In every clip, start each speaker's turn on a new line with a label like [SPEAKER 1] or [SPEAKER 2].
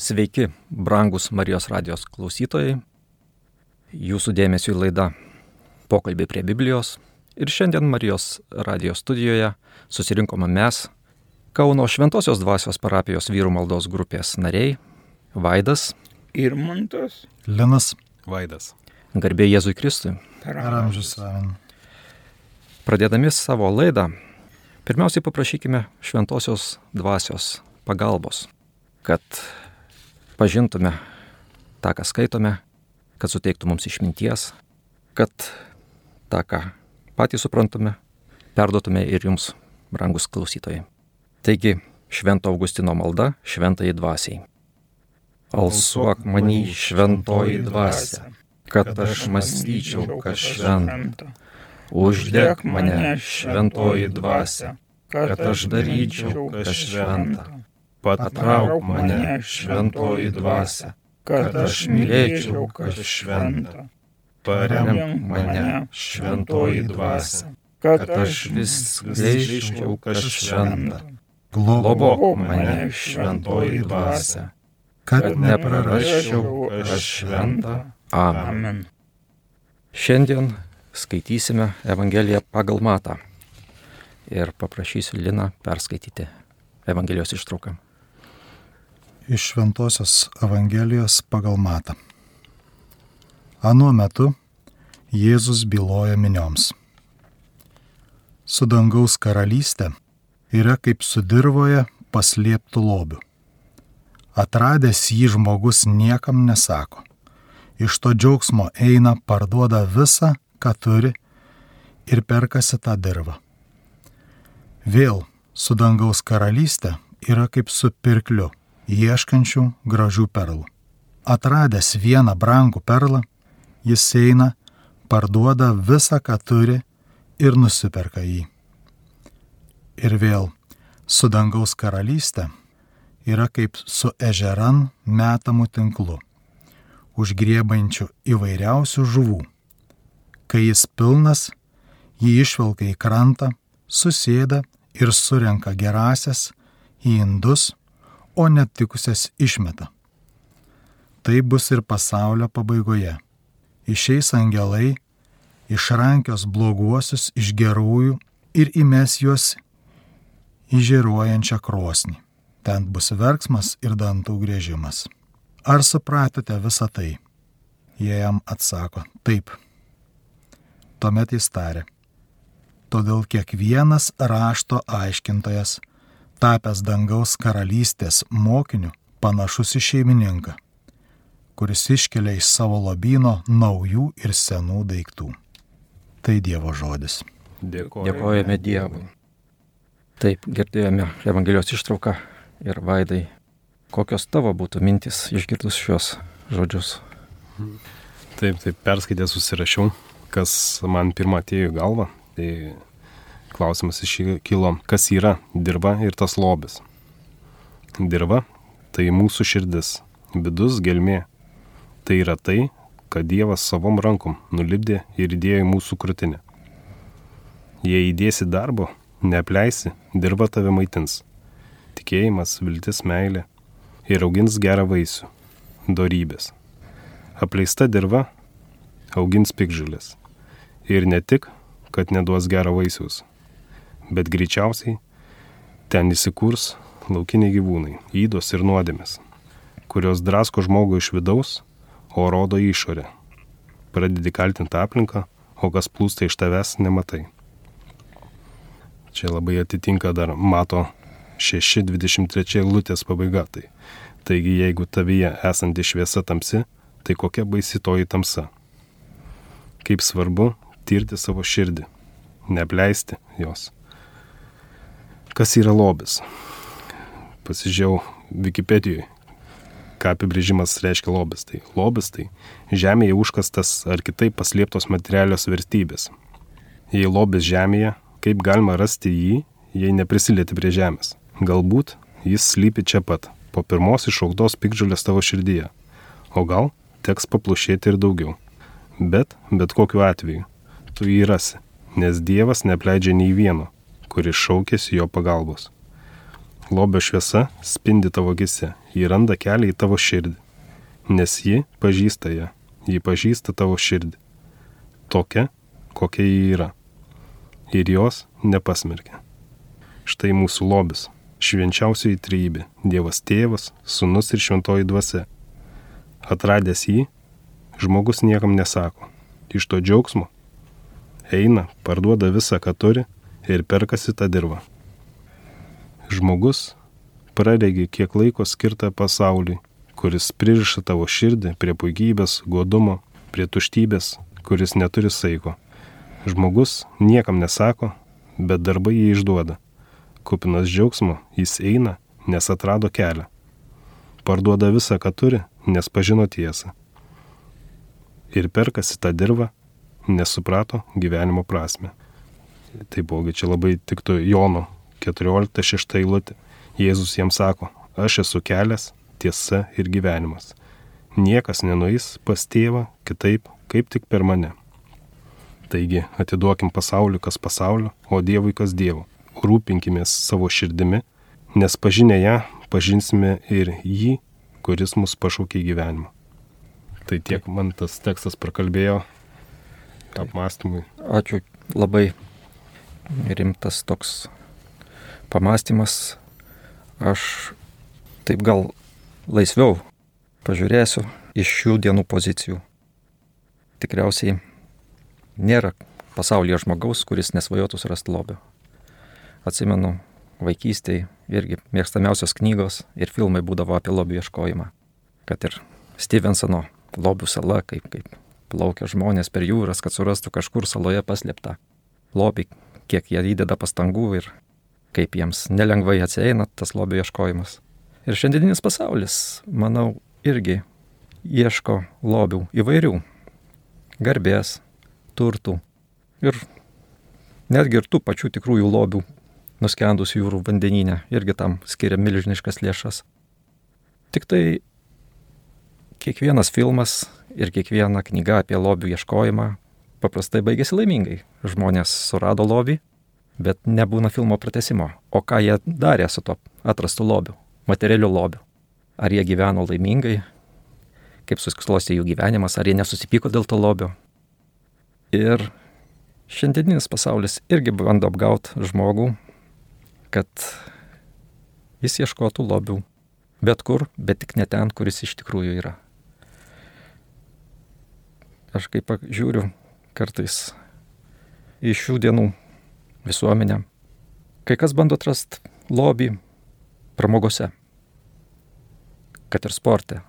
[SPEAKER 1] Sveiki, brangus Marijos radijos klausytojai. Jūsų dėmesio į laidą Pokalbį prie Biblijos. Ir šiandien Marijos radijos studijoje susirinkome mes, Kauno Šventojios dvasios parapijos vyrų maldos grupės nariai Vaidas
[SPEAKER 2] ir Montas.
[SPEAKER 3] Linas
[SPEAKER 4] Vaidas.
[SPEAKER 1] Garbė Jėzui Kristui.
[SPEAKER 3] Per amžius.
[SPEAKER 1] Pradėdami savo laidą, pirmiausiai paprašykime Šventojios dvasios pagalbos, kad pažintume tą, ką skaitome, kad suteiktų mums išminties, kad tą, ką patys suprantame, perduotume ir jums, brangus klausytojai. Taigi, Švento Augustino malda šventai dvasiai. Alsuok manį šventoji dvasia, kad aš mąstyčiau, kas šventa. Uždėk mane šventoji dvasia, kad aš daryčiau, kas šventa patrauk mane šventoji dvasia, kad aš mylėčiau, kas šventa. Paremk mane šventoji dvasia, kad aš vis skleičiau, kas šventa. Globok mane šventoji dvasia, kad neprarasčiau, kas šventa. Amen. Šiandien skaitysime Evangeliją pagal Matą ir paprašysiu Liną perskaityti Evangelijos ištrauką
[SPEAKER 3] iš Šventojios Evangelijos pagal Matą. Anuo metu Jėzus byloja minioms. Su dangaus karalystė yra kaip sudirvoje paslėptų lobių. Atradęs jį žmogus niekam nesako. Iš to džiaugsmo eina, parduoda visą, ką turi ir perkasi tą dirvą. Vėl su dangaus karalystė yra kaip su pirkliu ieškančių gražių perlų. Atradęs vieną brangų perlą, jis eina, parduoda visą, ką turi ir nusiperka jį. Ir vėl, su dangaus karalystė yra kaip su ežeran metamų tinklu, užgriebančių įvairiausių žuvų. Kai jis pilnas, jį išvelka į krantą, susėda ir surenka gerasias į indus o netikusias išmeta. Tai bus ir pasaulio pabaigoje. Išeis angelai, išrankios bloguosius iš gerųjų ir įmes juos į žiruojančią krosnį. Ten bus verksmas ir dantų grėžimas. Ar supratote visą tai? Jie jam atsako, taip. Tuomet jis tarė, todėl kiekvienas rašto aiškintojas tapęs dangaus karalystės mokiniu, panašus į šeimininką, kuris iškelia iš savo lobino naujų ir senų daiktų. Tai Dievo žodis.
[SPEAKER 1] Dėkojame, Dėkojame Dievui. Taip, girdėjome Evangelijos ištrauką ir vaidai. Kokios tavo būtų mintis išgirdus šios žodžius?
[SPEAKER 4] Taip, taip, perskaitę susirašiau, kas man pirmą atėjo į galvą. Tai klausimas iš kilo, kas yra dirba ir tas lobis. Dirba - tai mūsų širdis, vidus gelmė. Tai yra tai, kad Dievas savom rankom nulipdė ir įdėjo į mūsų krūtinę. Jei įdėsi darbo, neapleisi, dirba tave maitins. Tikėjimas, viltis, meilė ir augins gerą vaisių - dorybės. Apleista dirba augins pikžulės. Ir ne tik, kad neduos gerą vaisiaus, bet greičiausiai ten įsikurs laukiniai gyvūnai, įdos ir nuodėmės, kurios drasko žmogų iš vidaus, o rodo išorę. Pradedi kaltinti aplinką, o kas plūsta iš tavęs nematai. Čia labai atitinka dar mato 6.23 lūtės pabaiga. Tai. Taigi jeigu tavyje esanti šviesa tamsi, tai kokia baisi toji tamsa. Kaip svarbu tirti savo širdį, neapleisti jos. Kas yra lobis? Pasižiūrėjau Wikipedijoje, ką apibrėžimas reiškia lobis. Tai lobis tai žemėje užkastas ar kitaip paslėptos materialios vertybės. Jei lobis žemėje, kaip galima rasti jį, jei neprisilieti prie žemės? Galbūt jis slypi čia pat, po pirmos išaugtos pikdžiulės tavo širdyje. O gal teks paplušėti ir daugiau. Bet, bet kokiu atveju, tu jį rasi, nes Dievas nepleidžia nei vieno kuris šaukėsi jo pagalbos. Lobio šviesa spindi tavo gise, ji randa kelią į tavo širdį, nes ji pažįsta ją, ji pažįsta tavo širdį, tokia, kokia ji yra, ir jos nepasmerkia. Štai mūsų lobis, švenčiausioji trybė, Dievas tėvas, sunus ir šventoji dvasia. Atradęs jį, žmogus niekam nesako, iš to džiaugsmo eina, parduoda visą, ką turi ir perkasi tą dirbą žmogus praregi kiek laiko skirta pasauliui, kuris pririša tavo širdį prie puikybės, godumo, prie tuštybės, kuris neturi saiko. Žmogus niekam nesako, bet darbai jį išduoda. Kupinas džiaugsmo jis eina, nes atrado kelią. Parduoda visą, ką turi, nes pažino tiesą. Ir perkasi tą dirbą, nes suprato gyvenimo prasme. Taipogi čia labai tiktų Jono 14-6 eilutė. Jėzus jiems sako, aš esu kelias, tiesa ir gyvenimas. Niekas nenueis pas tėvą kitaip, kaip tik per mane. Taigi atiduokim pasauliu, kas pasaulio, o Dievui, kas Dievo. Rūpinkimės savo širdimi, nes pažinę ją, pažinsime ir jį, kuris mus pašaukė į gyvenimą. Tai tiek man tas tekstas prakalbėjo apmąstymui.
[SPEAKER 1] Ačiū labai rimtas toks pamastymas, aš taip gal laisviau pažiūrėsiu iš šių dienų pozicijų. Tikriausiai nėra pasaulyje žmogaus, kuris nesvajotų surasti lobio. Atsimenu, vaikystėje irgi mėgstamiausios knygos ir filmai būdavo apie lobių ieškojimą. Kad ir Stevensono lobių sala, kaip, kaip plaukia žmonės per jūras, kad surastų kažkur saloje paslėptą lobį, kiek jie įdeda pastangų ir kaip jiems nelengvai atsieina tas lobio ieškojimas. Ir šiandieninis pasaulis, manau, irgi ieško lobių įvairių - garbės, turtų ir netgi ir tų pačių tikrųjų lobių nuskendus jūrų vandenyne irgi tam skiria milžiniškas lėšas. Tik tai kiekvienas filmas ir kiekviena knyga apie lobių ieškojimą paprastai baigėsi laimingai. Žmonės surado lobį, bet nebūna filmo pratesimo. O ką jie darė su to atrastu lobiu, materialiu lobiu? Ar jie gyveno laimingai, kaip susiklosti jų gyvenimas, ar jie nesusipyko dėl to lobio? Ir šiandieninis pasaulis irgi bando apgauti žmogų, kad jis ieškotų lobių bet kur, bet tik ne ten, kuris iš tikrųjų yra. Aš kaip žiūriu kartais iš šių dienų visuomenę. Kai kas bando atrasti lobį pramogose, kad ir sporte.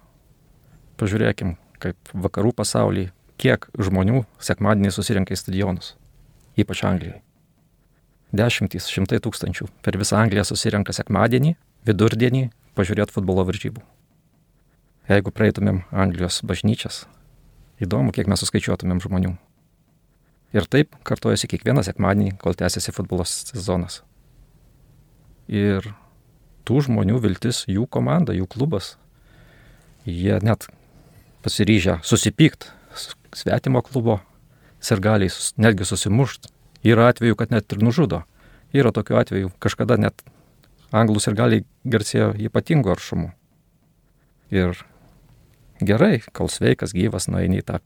[SPEAKER 1] Pažiūrėkim, kaip vakarų pasaulyje, kiek žmonių sekmadienį susirinka į stadionus, ypač Anglijoje. Dešimtys, šimtai tūkstančių per visą Angliją susirinka sekmadienį, vidurdienį pažiūrėti futbolo varžybų. Jeigu praeitumėm Anglijos bažnyčias, įdomu, kiek mes suskaičiuotumėm žmonių. Ir taip kartojasi kiekvieną sekmadienį, kol tęsiasi futbolo sezonas. Ir tų žmonių viltis, jų komanda, jų klubas, jie net pasiryžę susipykt svetimo klubo sirgaliai, netgi susimušt. Yra atveju, kad net ir nužudo. Yra tokių atvejų, kažkada net anglų sirgaliai garsėjo ypatingu aršumu. Ir gerai, kol sveikas, gyvas, nueini į tą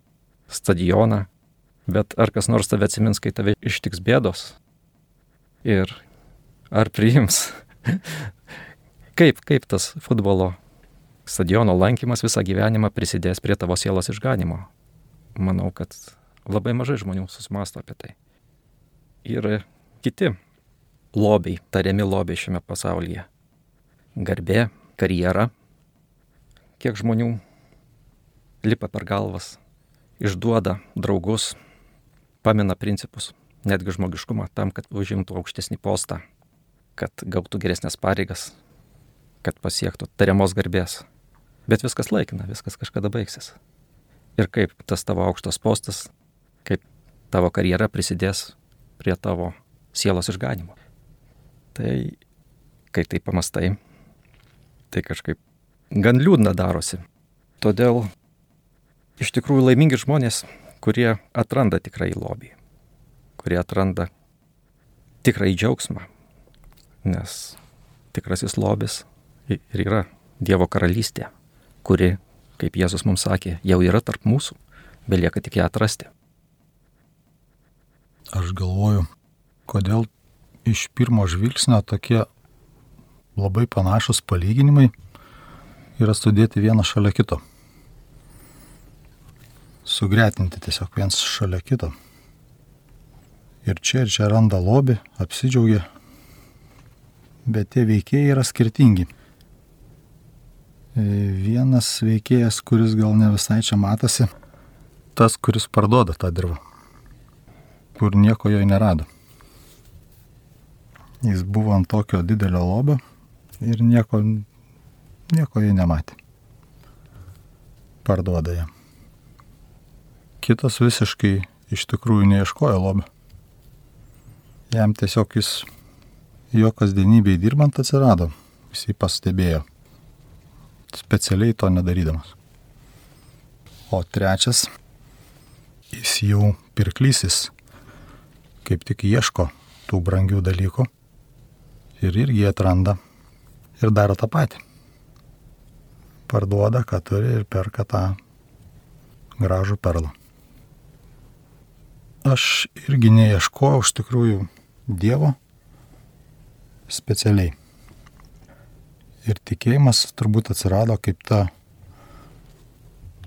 [SPEAKER 1] stadioną, Bet ar kas nors tave atsimins, kai tave ištiks bėdos? Ir ar priims? kaip, kaip tas futbolo stadiono lankymas visą gyvenimą prisidės prie tavo sielos išganimo? Manau, kad labai mažai žmonių susimasto apie tai. Ir kiti lobiai, tariami lobiai šiame pasaulyje. Garbė, karjera. Kiek žmonių lipa per galvas, išduoda draugus, pamina principus, netgi žmogiškumą tam, kad užimtų aukštesnį postą, kad gautų geresnės pareigas, kad pasiektų tariamos garbės. Bet viskas laikina, viskas kažkada baigsis. Ir kaip tas tavo aukštas postas, kaip tavo karjera prisidės prie tavo sielos išganimo. Tai, kai tai pamastai, tai kažkaip gan liūdna darosi. Todėl iš tikrųjų laimingi žmonės kurie atranda tikrai lobį, kurie atranda tikrai džiaugsmą. Nes tikrasis lobis ir yra Dievo karalystė, kuri, kaip Jėzus mums sakė, jau yra tarp mūsų, belieka tik ją atrasti.
[SPEAKER 3] Aš galvoju, kodėl iš pirmo žvilgsnio tokie labai panašus palyginimai yra sudėti vieną šalia kito. Sugretinti tiesiog viens šalia kito. Ir čia ir čia randa lobį, apsidžiaugia. Bet tie veikėjai yra skirtingi. Vienas veikėjas, kuris gal ne visai čia matosi, tas, kuris parduoda tą dirbą, kur nieko jo nerado. Jis buvo ant tokio didelio lobio ir nieko, nieko jie nematė. Parduoda ją. Kitas visiškai iš tikrųjų neieškojo lobio. Jam tiesiog jis jo kasdienybėje dirbant atsirado. Jis jį pastebėjo. Specialiai to nedarydamas. O trečias, jis jau pirklysis, kaip tik ieško tų brangių dalykų ir irgi atranda ir daro tą patį. Parduoda, ką turi ir perka tą gražų perlą. Aš irgi neieškojau iš tikrųjų Dievo specialiai. Ir tikėjimas turbūt atsirado kaip ta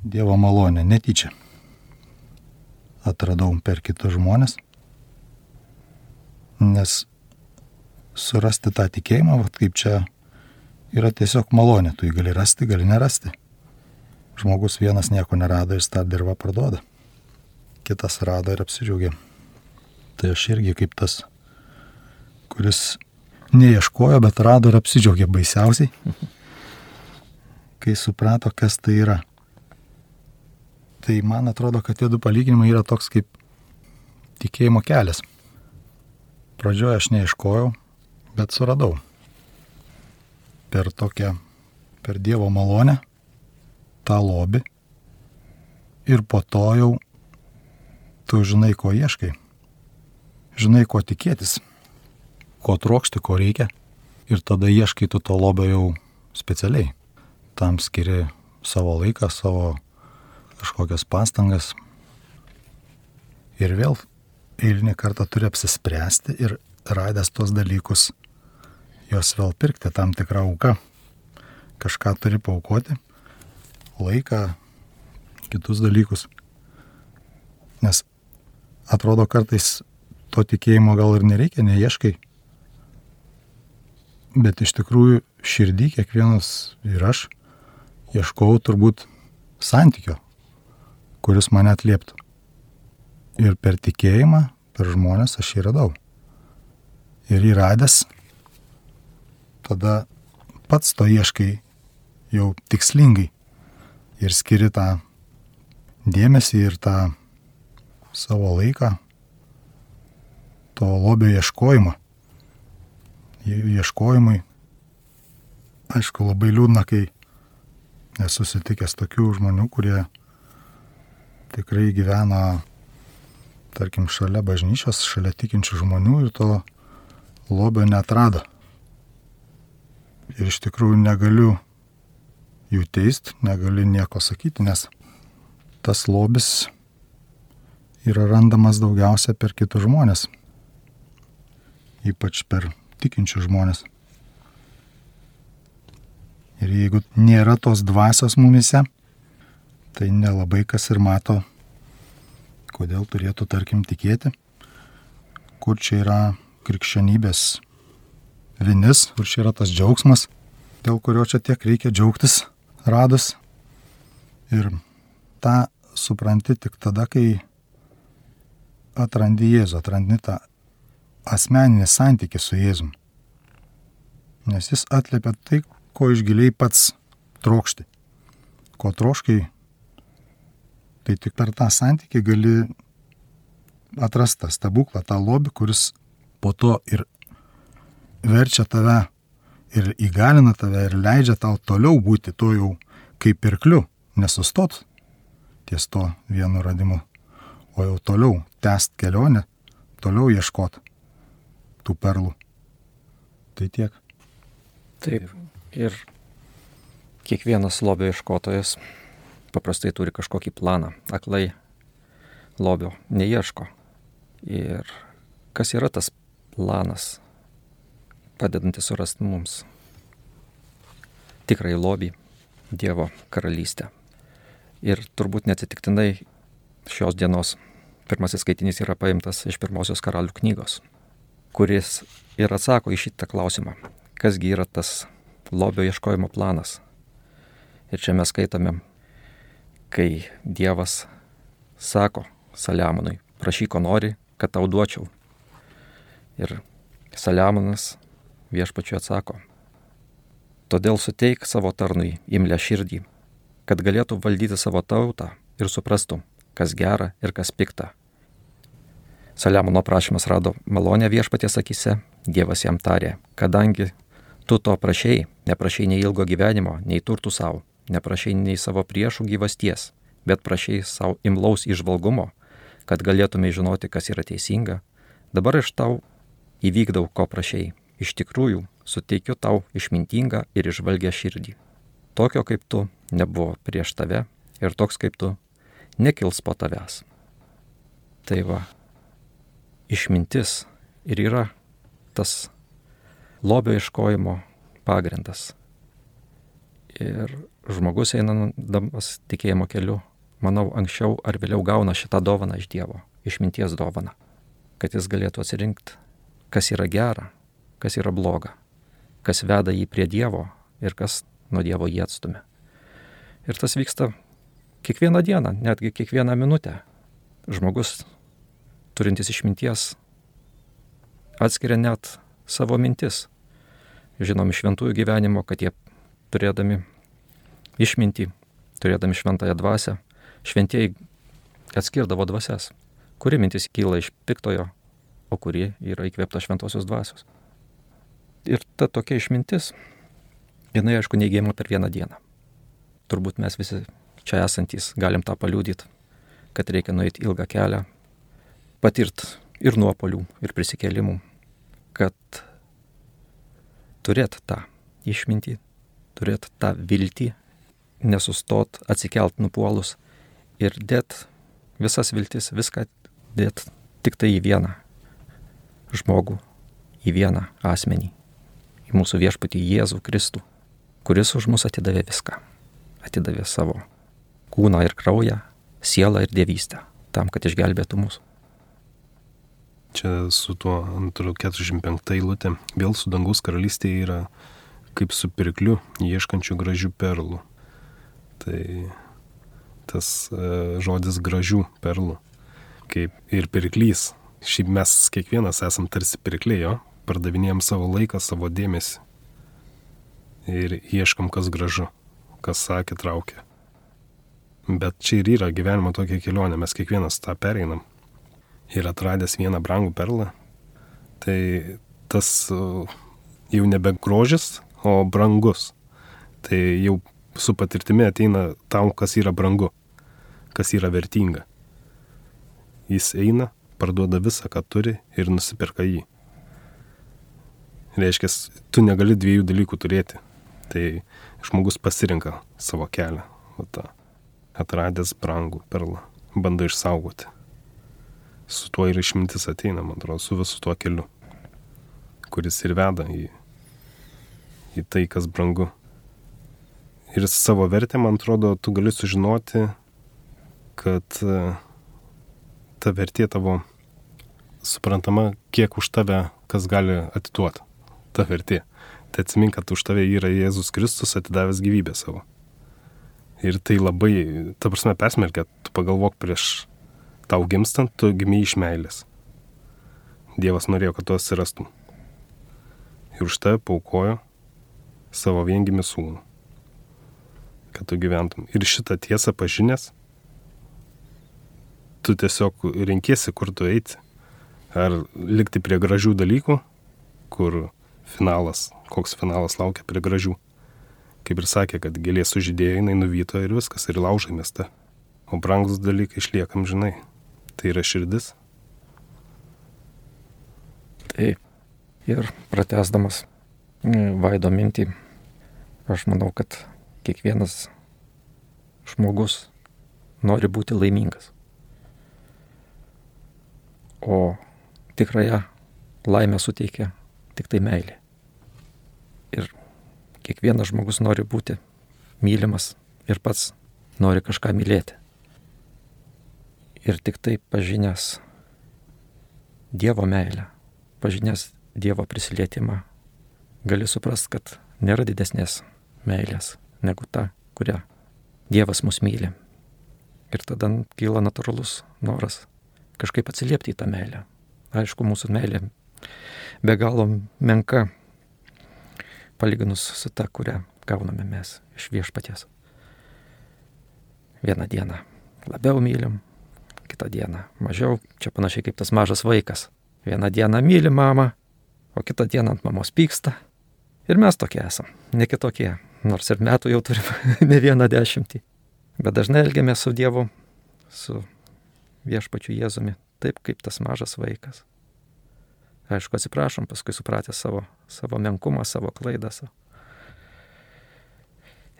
[SPEAKER 3] Dievo malonė, netyčia. Atradau per kitus žmonės, nes surasti tą tikėjimą, vat, kaip čia yra tiesiog malonė, tu jį gali rasti, gali nerasti. Žmogus vienas nieko nerado, jis tą dirbą parduoda. Kitas rado ir apsidžiaugia. Tai aš irgi kaip tas, kuris neieškojo, bet rado ir apsidžiaugė baisiausiai, kai suprato, kas tai yra. Tai man atrodo, kad tie du palyginimai yra toks kaip tikėjimo kelias. Pradžioje aš neieškojau, bet suradau. Per tokią, per Dievo malonę, tą lobį. Ir po to jau tu žinai, ko ieškai. Žinai, ko tikėtis, ko trokšti, ko reikia. Ir tada ieškai tu to lobio jau specialiai. Tam skiri savo laiką, savo kažkokias pastangas. Ir vėl eilinį kartą turi apsispręsti ir radęs tuos dalykus jos vėl pirkti tam tikrą auką. Kažką turi paukoti, laiką, kitus dalykus. Nes atrodo kartais to tikėjimo gal ir nereikia, neieškai. Bet iš tikrųjų širdį kiekvienas ir aš ieškau turbūt santykio, kuris mane atlieptų. Ir per tikėjimą, per žmonės aš jį radau. Ir įradęs tada pats to ieškai jau tikslingai ir skiri tą dėmesį ir tą savo laiką to lobio ieškojimą. Ieškojimui. Aišku, labai liūdna, kai esu susitikęs tokių žmonių, kurie tikrai gyvena, tarkim, šalia bažnyčios, šalia tikinčių žmonių ir to lobio netrado ir iš tikrųjų negaliu jų teist, negaliu nieko sakyti, nes tas lobis yra randamas daugiausia per kitus žmonės, ypač per tikinčius žmonės. Ir jeigu nėra tos dvasios mumise, tai nelabai kas ir mato, kodėl turėtų, tarkim, tikėti, kur čia yra krikščionybės vinis, kur čia yra tas džiaugsmas, dėl kurio čia tiek reikia džiaugtis radus. Ir tą supranti tik tada, kai atrandi Jėzų, atrandi tą asmeninį santykį su Jėzum. Nes jis atliepia tai, ko išgiliai pats trokšti. Ko troškai, tai tik per tą santykį gali atrastą stebuklą, tą lobį, kuris po to ir verčia tave ir įgalina tave ir leidžia tau toliau būti to jau kaip pirkliu, nesustot ties to vienu radimu, o jau toliau tęst kelionę, toliau ieškot tų perlų. Tai tiek.
[SPEAKER 1] Taip. Ir kiekvienas lobio iškotojas paprastai turi kažkokį planą. Aklai lobio neieško. Ir kas yra tas planas, padedantis surasti mums tikrai lobį Dievo karalystę. Ir turbūt neatsitiktinai šios dienos pirmasis skaitinys yra paimtas iš pirmosios karalių knygos, kuris ir atsako į šitą klausimą, kasgi yra tas lobio ieškojimo planas. Ir čia mes skaitome, kai Dievas sako Saliamonui, prašyk, ko nori, kad tau duočiau. Ir Saliamonas viešpačiu atsako, todėl suteik savo tarnui imlę širdį, kad galėtų valdyti savo tautą ir suprastų, kas gera ir kas pikta. Saliamono prašymas rado malonę viešpaties akise, Dievas jam tarė, kadangi tu to prašėjai, neprašėjai nei ilgo gyvenimo, nei turtų savo, neprašėjai nei savo priešų gyvasties, bet prašėjai savo imlaus išvalgumo, kad galėtumai žinoti, kas yra teisinga, dabar iš tau įvykdau, ko prašėjai. Iš tikrųjų, suteikiu tau išmintingą ir išvalgę širdį. Tokio kaip tu nebuvo prieš tave ir toks kaip tu nekils po tavęs. Tai va, išmintis ir yra tas lobio iškojimo pagrindas. Ir žmogus einandamas tikėjimo keliu, manau, anksčiau ar vėliau gauna šitą dovaną iš Dievo, išminties dovaną, kad jis galėtų atsirinkti, kas yra gera, kas yra bloga, kas veda jį prie Dievo ir kas nuo Dievo jį atstumia. Ir tas vyksta kiekvieną dieną, netgi kiekvieną minutę. Žmogus turintis išminties atskiria net savo mintis. Žinom iš šventųjų gyvenimo, kad jie turėdami išmintį, turėdami šventąją dvasę, šventieji atskirdavo dvasias, kuri mintis kyla iš piktojo, o kuri yra įkvėpta šventosios dvasios. Ir ta tokia išmintis, jinai aišku neįgėjama per vieną dieną. Turbūt mes visi čia esantys galim tą paliūdyti, kad reikia nueiti ilgą kelią, patirt ir nuopolių, ir prisikėlimų, kad turėt tą išmintį, turėt tą viltį, nesustot, atsikelt nupuolus ir dėt visas viltis, viską dėt tik tai į vieną žmogų, į vieną asmenį, į mūsų viešpatį Jėzų Kristų, kuris už mus atidavė viską. Atidavė savo kūną ir kraują, sielą ir dievystę, tam, kad išgelbėtų mūsų.
[SPEAKER 4] Čia su tuo antru 45 eilutė. Vėl su dangaus karalystėje yra kaip su pirkliu, ieškančiu gražių perlų. Tai tas e, žodis gražių perlų. Kaip ir pirklys. Šiaip mes kiekvienas esam tarsi pirklėjo, pardavinėjom savo laiką, savo dėmesį. Ir ieškam, kas gražu, kas sakė, traukia. Bet čia ir yra gyvenimo tokia kelionė, mes kiekvienas tą pereinam ir atradęs vieną brangų perlą, tai tas jau nebe grožis, o brangus. Tai jau su patirtimi ateina tau, kas yra brangu, kas yra vertinga. Jis eina, parduoda visą, ką turi ir nusipirka jį. Reiškia, tu negali dviejų dalykų turėti. Tai žmogus pasirinka savo kelią, o tą atradęs brangų perlą, bando išsaugoti su tuo ir išmintis ateina, man atrodo, su visu tuo keliu, kuris ir veda į, į tai, kas brangu. Ir savo vertę, man atrodo, tu gali sužinoti, kad e, ta vertė tavo suprantama, kiek už tave kas gali atiduoti. Ta vertė. Tai atsimink, kad už tave yra Jėzus Kristus atidavęs gyvybę savo. Ir tai labai, ta prasme, persmelkia, tu pagalvok prieš Tau gimstant, tu gimė iš meilės. Dievas norėjo, kad tu atsirastum. Ir už tave paukojo savo viengimį sūnų, kad tu gyventum. Ir šitą tiesą pažinęs, tu tiesiog renkėsi, kur tu eiti. Ar likti prie gražių dalykų, kur finalas, koks finalas laukia prie gražių. Kaip ir sakė, kad gėlė sužydėjo, jinai nuvyto ir viskas, ir laužai mieste. O brangus dalykai išliekam, žinai, tai yra širdis.
[SPEAKER 1] Taip. Ir pratesdamas Vaido mintį. Aš manau, kad kiekvienas žmogus nori būti laimingas. O tikrąją laimę suteikia tik tai meilė. Kiekvienas žmogus nori būti mylimas ir pats nori kažką mylėti. Ir tik tai pažinęs Dievo meilę, pažinęs Dievo prisilietimą, gali suprast, kad nėra didesnės meilės negu ta, kurią Dievas mus myli. Ir tada kyla natūralus noras kažkaip atsiliepti į tą meilę. Aišku, mūsų meilė be galo menka, palyginus su ta, kurią gauname mes iš viešpaties. Vieną dieną labiau mylim, kitą dieną mažiau, čia panašiai kaip tas mažas vaikas. Vieną dieną myli mamą, o kitą dieną ant mamos pyksta. Ir mes tokie esam, ne kitokie, nors ir metų jau turime ne vieną dešimtį. Bet dažnai elgiamės su Dievu, su viešpačiu Jėzumi, taip kaip tas mažas vaikas. Aišku, atsiprašom, paskui supratę savo, savo menkumą, savo klaidą. Savo.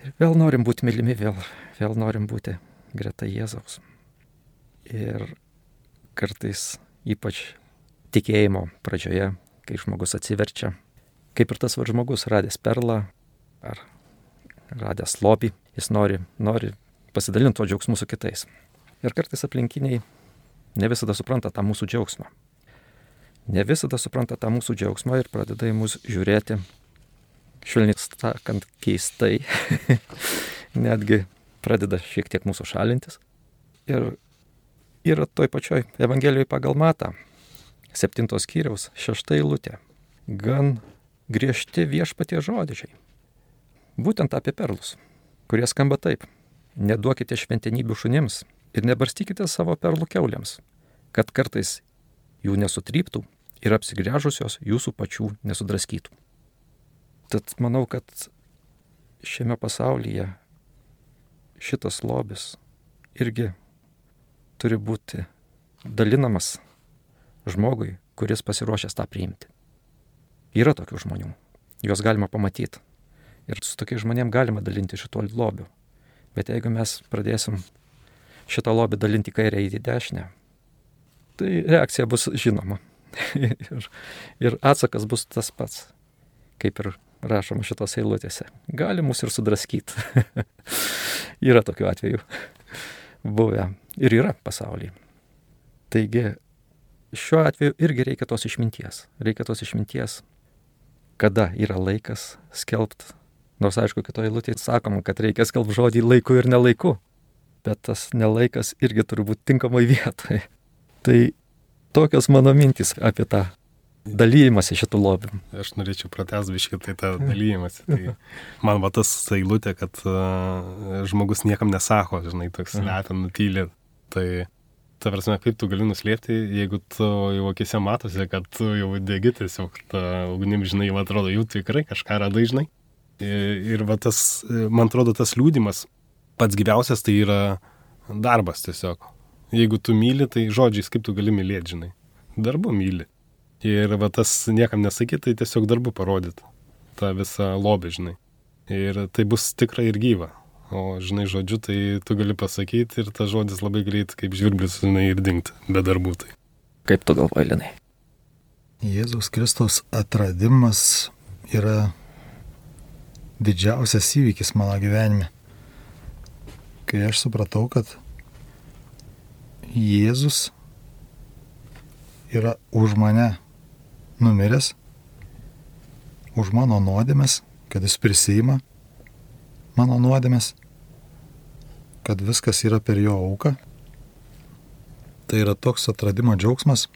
[SPEAKER 1] Ir vėl norim būti mylimi, vėl, vėl norim būti greta Jėzaus. Ir kartais, ypač tikėjimo pradžioje, kai žmogus atsiverčia, kaip ir tas va žmogus radęs perlą ar radęs lobį, jis nori, nori pasidalinti tuo džiaugsmu su kitais. Ir kartais aplinkiniai ne visada supranta tą mūsų džiaugsmą. Ne visada supranta tą mūsų džiaugsmą ir pradeda į mus žiūrėti, švelniai sakant, keistai, netgi pradeda šiek tiek mūsų šalintis. Ir yra toj pačioj Evangelijoje pagal matą, septintos kiriaus, šešta eilutė. Gan griežti viešpatie žodžiai. Būtent apie perlus, kurie skamba taip. Neduokite šventenybių šunims ir nebarstykite savo perlų keuliams, kad kartais jų nesutryptų ir apsigręžusios jūsų pačių nesudraskytų. Tad manau, kad šiame pasaulyje šitas lobis irgi turi būti dalinamas žmogui, kuris pasiruošęs tą priimti. Yra tokių žmonių, juos galima pamatyti. Ir su tokiais žmonėmis galima dalinti šituo lobiu. Bet jeigu mes pradėsim šitą lobį dalinti kairę į dešinę, tai reakcija bus žinoma. ir, ir atsakas bus tas pats, kaip ir rašoma šitos eilutėse. Gali mus ir sudraskyti. yra tokių atvejų buvę ir yra pasaulyje. Taigi šiuo atveju irgi reikia tos išminties. Reikia tos išminties, kada yra laikas skelbti Nors aišku, kitoje eilutėje sakoma, kad reikia skelbti žodį laiku ir nelaiku. Bet tas nelaikas irgi turi būti tinkamai vietoje. Tai tokios mano mintys apie tą dalymasi šitų lobių.
[SPEAKER 4] Aš norėčiau pratęs biškai tai tą dalymasi. Tai man va tas eilutė, kad uh, žmogus niekam nesako, žinai, toks slepia, nutylė. Tai ta prasme, kaip tu gali nuslėpti, jeigu tu jau akise matosi, kad tu jau degi tiesiog tą ugnim, žinai, man atrodo, jau tikrai kažką radai, žinai. Ir va tas, man atrodo, tas liūdimas pats gyviausias tai yra darbas tiesiog. Jeigu tu myli, tai žodžiais kaip tu gali mylėti, žinai. Darbu myli. Ir va tas niekam nesakyti, tai tiesiog darbu parodyti tą visą lobį, žinai. Ir tai bus tikrai ir gyva. O, žinai, žodžiu, tai tu gali pasakyti ir tas žodis labai greit kaip žvirblis, žinai, ir dingti be darbų. Tai.
[SPEAKER 1] Kaip tu galvoji, Linai?
[SPEAKER 3] Jėzaus Kristos atradimas yra didžiausias įvykis mano gyvenime. Kai aš supratau, kad Jėzus yra už mane numiręs, už mano nuodėmės, kad jis prisima mano nuodėmės, kad viskas yra per jo auką. Tai yra toks atradimo džiaugsmas.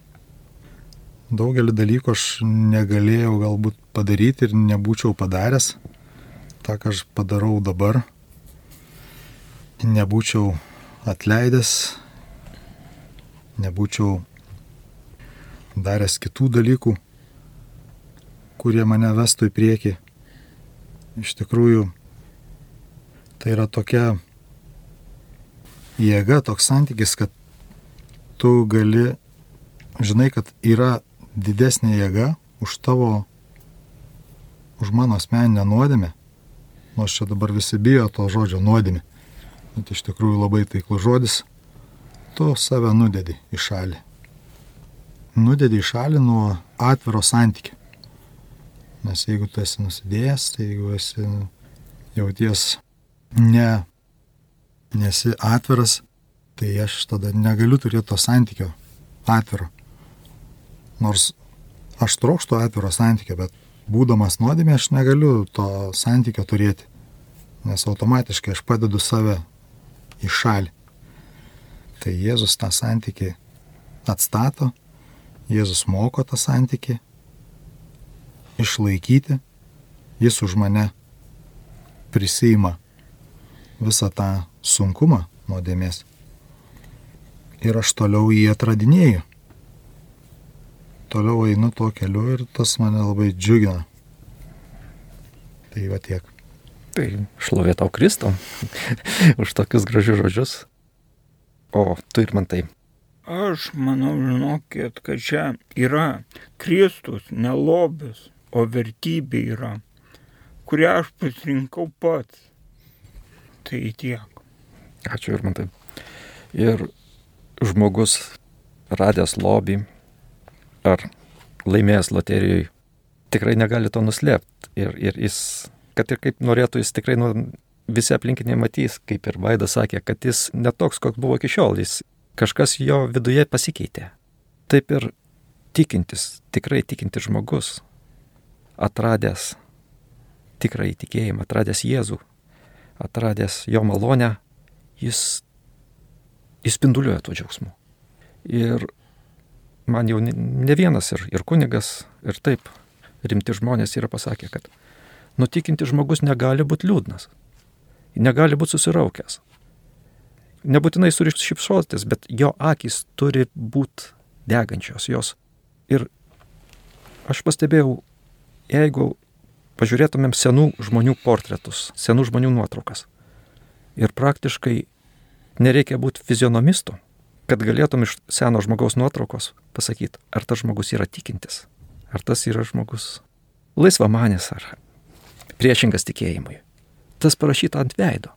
[SPEAKER 3] Daugelį dalykų aš negalėjau galbūt padaryti ir nebūčiau padaręs, tą, ką aš padarau dabar, nebūčiau atleidęs, nebūčiau daręs kitų dalykų, kurie mane vestų į priekį. Iš tikrųjų, tai yra tokia jėga, toks santykis, kad tu gali, žinai, kad yra didesnė jėga už tavo už mano asmeninę nuodėmę, nors čia dabar visi bijo to žodžio nuodėmė, bet iš tikrųjų labai taiklus žodis, tu save nudedi į šalį. Nudedi į šalį nuo atviro santykio. Nes jeigu tu esi nusidėjęs, tai jeigu esi jauties ne, nesi atviras, tai aš tada negaliu turėti to santykio atviro. Nors aš trokštų atviro santykio, bet būdamas nuodėmė aš negaliu to santykio turėti, nes automatiškai aš padedu save į šalį. Tai Jėzus tą santykį atstato, Jėzus moko tą santykį išlaikyti, jis už mane prisima visą tą sunkumą nuodėmės. Ir aš toliau jį atradinėju toliau einu tuo keliu ir tas mane labai džiugina. Tai va tiek.
[SPEAKER 1] Tai šlovė tau Kristau už tokius gražius žodžius. O tu ir man tai.
[SPEAKER 2] Aš manau, žinokit, kad čia yra Kristus, ne lobis, o vertybė yra, kurią aš pasirinkau pats. Tai tiek.
[SPEAKER 1] Ačiū ir man tai. Ir žmogus radęs lobį, ar laimėjęs loterijoje tikrai negali to nuslėpti. Ir, ir jis, kad ir kaip norėtų, jis tikrai nu, visi aplinkiniai matys, kaip ir Vaidas sakė, kad jis netoks, koks buvo iki šiol, jis kažkas jo viduje pasikeitė. Taip ir tikintis, tikrai tikintis žmogus, atradęs tikrą įtikėjimą, atradęs Jėzų, atradęs jo malonę, jis įspinduliuoja tuo džiaugsmu. Ir man jau ne vienas ir, ir kunigas, ir taip rimti žmonės yra pasakę, kad nutikinti žmogus negali būti liūdnas, negali būti susiraukęs. Nebūtinai surišti šipšotis, bet jo akis turi būti degančios jos. Ir aš pastebėjau, jeigu pažiūrėtumėm senų žmonių portretus, senų žmonių nuotraukas, ir praktiškai nereikia būti fizionomistu, kad galėtum iš seno žmogaus nuotraukos pasakyti, ar tas žmogus yra tikintis, ar tas yra žmogus laisvamanis ar priešingas tikėjimui. Tas parašyta ant veido.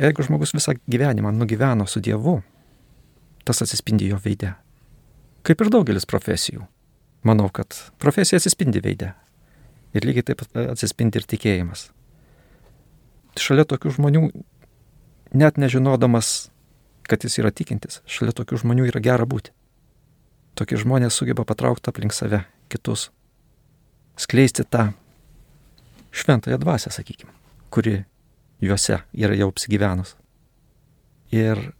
[SPEAKER 1] Jeigu žmogus visą gyvenimą nugyveno su Dievu, tas atsispindi jo veide. Kaip ir daugelis profesijų. Manau, kad profesija atsispindi veide. Ir lygiai taip atsispindi ir tikėjimas. Šalia tokių žmonių, net nežinodamas kad jis yra tikintis. Šalia tokių žmonių yra gera būti. Tokie žmonės sugeba patraukti aplink save kitus. Skleisti tą šventąją dvasę, sakykime, kuri juose yra jau apsigyvenus. Ir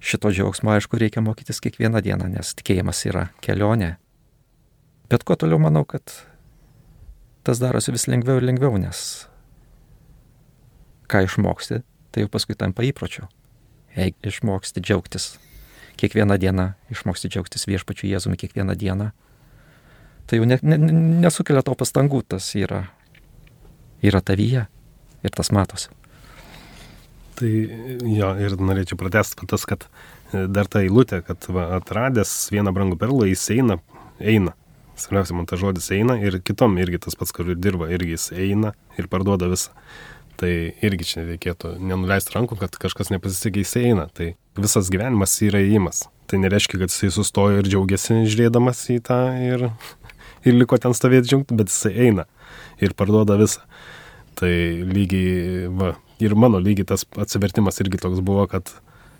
[SPEAKER 1] šito džiaugsmo, aišku, reikia mokytis kiekvieną dieną, nes tikėjimas yra kelionė. Bet kuo toliau manau, kad tas darosi vis lengviau ir lengviau, nes ką išmoksti, tai jau paskui tampa įpročiu jei išmoksti džiaugtis kiekvieną dieną, išmoksti džiaugtis viešpačiu Jėzumi kiekvieną dieną, tai jau ne, ne, nesukelia to pastangų, tas yra, yra tavyje ir tas matosi.
[SPEAKER 4] Tai jo, ir norėčiau pratesti tas, kad e, dar ta eilutė, kad va, atradęs vieną brangų perlą, jis eina, eina. Svarbiausia, man tas žodis eina ir kitom irgi tas pats, kur ir dirba, irgi jis eina ir parduoda visą. Tai irgi čia reikėtų nenuleisti rankų, kad kažkas nepasisekė, jis eina. Tai visas gyvenimas yra įėjimas. Tai nereiškia, kad jisai sustojo ir džiaugiasi žiūrėdamas į tą ir, ir liko ten stovėti džiaugti, bet jisai eina ir parduoda visą. Tai lygiai, va, ir mano lygiai tas atsivertimas irgi toks buvo, kad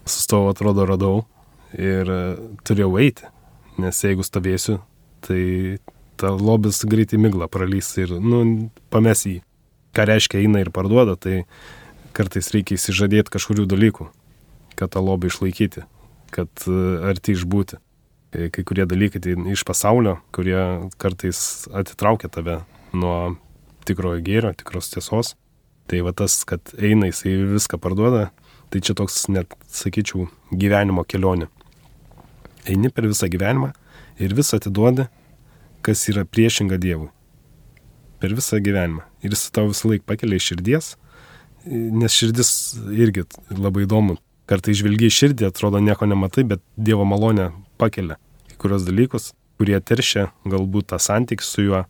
[SPEAKER 4] sustojau, atrodo, radau ir turėjau eiti. Nes jeigu stovėsiu, tai ta lobis greitai miglą pralys ir, nu, pames jį ką reiškia eina ir parduoda, tai kartais reikia įsižadėti kažkurių dalykų, kad tą lobį išlaikyti, kad e, arti išbūti. E, kai kurie dalykai tai iš pasaulio, kurie kartais atitraukia tave nuo tikrojo gėrio, tikros tiesos. Tai va tas, kad eina jisai viską parduoda, tai čia toks net, sakyčiau, gyvenimo kelionė. Eini per visą gyvenimą ir visą atiduodi, kas yra priešinga Dievui per visą gyvenimą. Ir jis tau visą laiką pakelia iš širdies, nes širdis irgi labai įdomu. Kartai žvelgiai širdį, atrodo nieko nematai, bet Dievo malonė pakelia kai kurios dalykus, kurie teršia galbūt tą santykį su juo,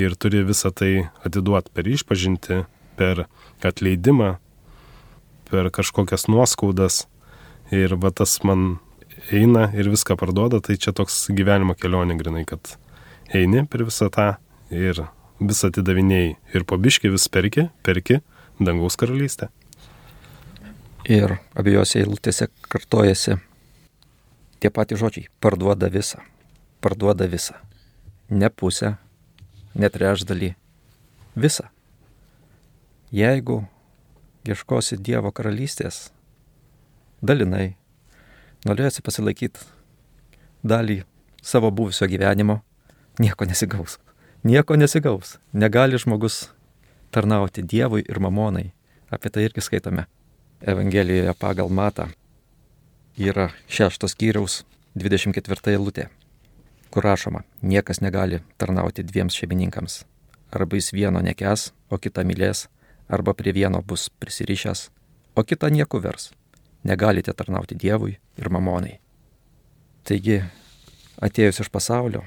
[SPEAKER 4] ir turi visą tai atiduoti per išpažinti, per atleidimą, per kažkokias nuoskaudas. Ir va tas man eina ir viską parduoda, tai čia toks gyvenimo kelionė grinai, kad eini per visą tą ir visą atidavinėjai. Ir pabiški vis perki, perki dangaus karalystę.
[SPEAKER 1] Ir abiejose eilutėse kartojasi tie patys žodžiai - parduoda visą, parduoda visą. Ne pusę, ne trečdalį, visą. Jeigu ieškosi Dievo karalystės, dalinai, norėsi pasilaikyti dalį savo buvusio gyvenimo, nieko nesigaus. Nieko nesigaus. Negali žmogus tarnauti Dievui ir mamonai. Apie tai irgi skaitome Evangelijoje pagal Matą. Yra šeštos kyriaus 24 eilutė, kur rašoma, niekas negali tarnauti dviems šeimininkams. Arba jis vieno nekes, o kitą mylės, arba prie vieno bus prisirišęs, o kitą nieku vers. Negalite tarnauti Dievui ir mamonai. Taigi, atėjus iš pasaulio,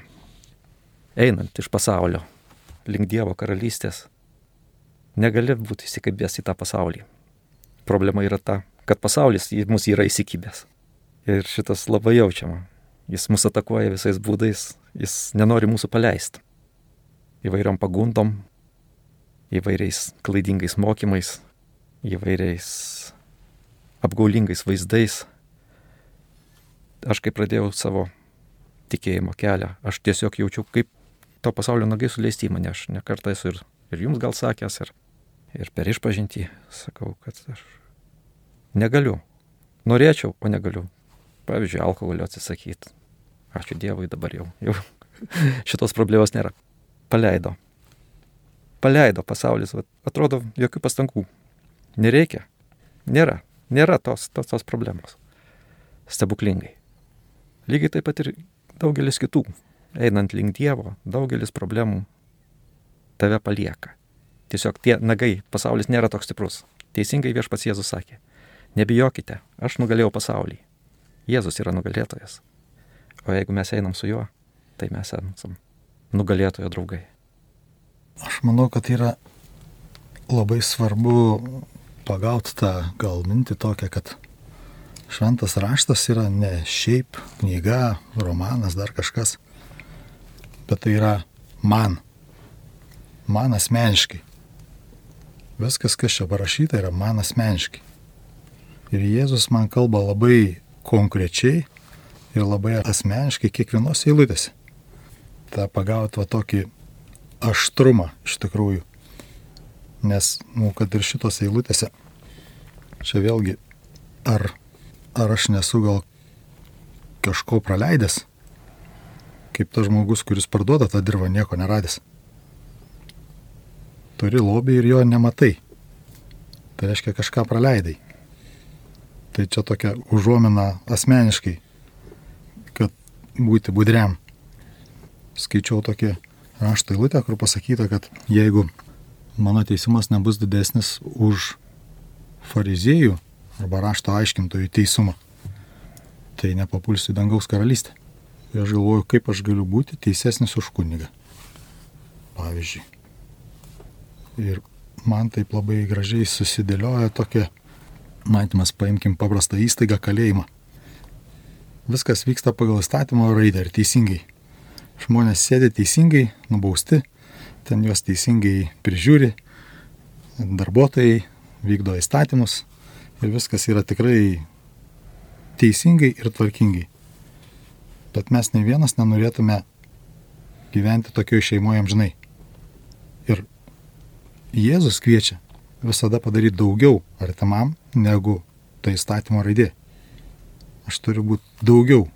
[SPEAKER 1] einant iš pasaulio link Dievo karalystės, negali būti įsikibęs į tą pasaulį. Problema yra ta, kad pasaulis į mus yra įsikibęs. Ir šitas labai jaučiama. Jis mus atakuoja visais būdais, jis nenori mūsų paleisti. Įvairiom pagundom, įvairiais klaidingais mokymais, įvairiais apgaulingais vaizdais. Aš kai pradėjau savo tikėjimo kelią, aš tiesiog jaučiau, kaip to pasaulio nagai suleisti į mane. Aš nekartą esu ir, ir jums gal sakęs, ir, ir per išpažinti sakau, kad aš negaliu. Norėčiau, o negaliu. Pavyzdžiui, alkoholio atsisakyti. Ačiū Dievui dabar jau. jau šitos problemos nėra. Paleido paleido pasaulis, va, atrodo, jokių pastangų. Nereikia. Nėra. Nėra tos, tos, tos problemos. Stebuklingai. Lygiai taip pat ir daugelis kitų. Einant link Dievo, daugelis problemų tave palieka. Tiesiog tie nagai, pasaulis nėra toks stiprus. Teisingai viešpats Jėzus sakė. Nebijokite, aš nugalėjau pasaulį. Jėzus yra nugalėtojas. O jeigu mes einam su juo, tai mes esam nugalėtojo draugai.
[SPEAKER 3] Aš manau, kad yra labai svarbu pagauti tą gal mintį tokią, kad šventas raštas yra ne šiaip knyga, romanas, dar kažkas, bet tai yra man, man asmeniškai. Viskas, kas čia parašyta, yra man asmeniškai. Ir Jėzus man kalba labai konkrečiai ir labai asmeniškai kiekvienos eilutėse. Ta pagauti va tokį aštrumą iš tikrųjų. Nes, nu, kad ir šitos eilutėse, čia vėlgi, ar, ar aš nesu gal kažko praleidęs, kaip tas žmogus, kuris parduoda tą dirbą, nieko neradęs. Turi lobį ir jo nematai. Tai reiškia kažką praleidai. Tai čia tokia užuomina asmeniškai, kad būti budriam. Skaičiau tokį rašto eilutę, kur pasakyta, kad jeigu mano teisumas nebus didesnis už fariziejų arba rašto aiškintojų teisumą, tai nepapulsiu į dangaus karalystę. Ir aš galvoju, kaip aš galiu būti teisesnis už kunigą. Pavyzdžiui. Ir man taip labai gražiai susidėlioja tokia, matymas, paimkim paprastą įstaigą kalėjimą. Viskas vyksta pagal įstatymo raidę ir teisingai žmonės sėdi teisingai, nubausti, ten juos teisingai prižiūri, darbuotojai vykdo įstatymus ir viskas yra tikrai teisingai ir tvarkingai. Bet mes ne vienas nenorėtume gyventi tokioje šeimoje amžinai. Ir Jėzus kviečia visada padaryti daugiau artimam negu tai įstatymo raidė. Aš turiu būti daugiau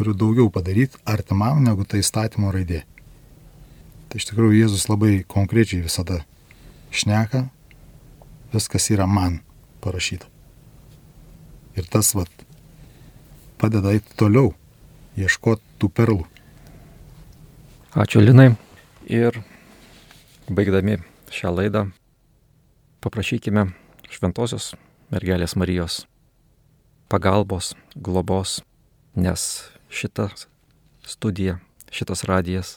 [SPEAKER 3] turiu daugiau padaryti artimam negu tai įstatymo raidė. Tai iš tikrųjų Jėzus labai konkrečiai visada šneka, viskas yra man parašyta. Ir tas vat padeda eiti toliau, ieškoti tų perlų.
[SPEAKER 1] Ačiū Linai. Ir baigdami šią laidą paprašykime Šventojios mergelės Marijos pagalbos, globos, nes šita studija, šitas radijas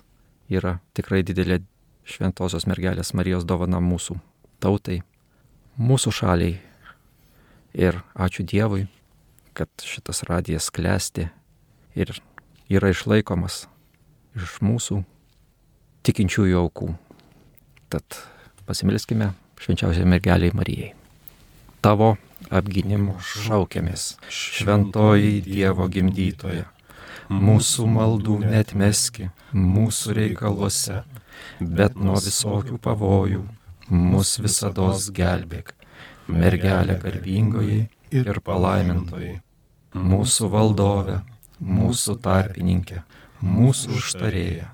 [SPEAKER 1] yra tikrai didelė šventosios mergelės Marijos dovana mūsų tautai, mūsų šaliai. Ir ačiū Dievui, kad šitas radijas klesti ir yra išlaikomas iš mūsų tikinčiųjų aukų. Tad pasimilskime švenčiausiai mergeliai Marijai. Tavo apginimo šaukiamės, šventoji Dievo gimdytoja. Mūsų maldų netmeski, mūsų reikaluose, bet nuo visokių pavojų mus visada gelbėk. Mergelė garbingoji ir palaimintoji, mūsų valdove, mūsų tarpininkė, mūsų užtarėja,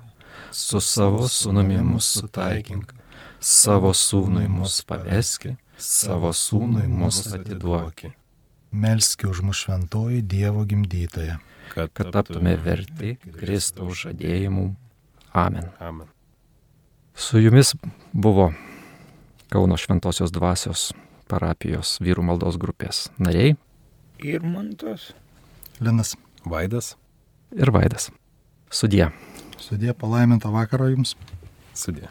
[SPEAKER 1] su savo sunumi mūsų sutaikink, savo sūnui mus paveski, savo sūnui mus atiduoki.
[SPEAKER 3] Melski už mus šventoji Dievo gimdytoja.
[SPEAKER 1] Kad, kad taptume verti Kristaus žadėjimų. Amen.
[SPEAKER 4] Amen.
[SPEAKER 1] Su jumis buvo Kauno Šventojios dvasios parapijos vyrų maldos grupės nariai
[SPEAKER 2] Ir man tas.
[SPEAKER 3] Linas,
[SPEAKER 4] Vaidas,
[SPEAKER 1] ir Vaidas. Sudie.
[SPEAKER 3] sudė palaimintą vakarą jums.
[SPEAKER 4] sudė.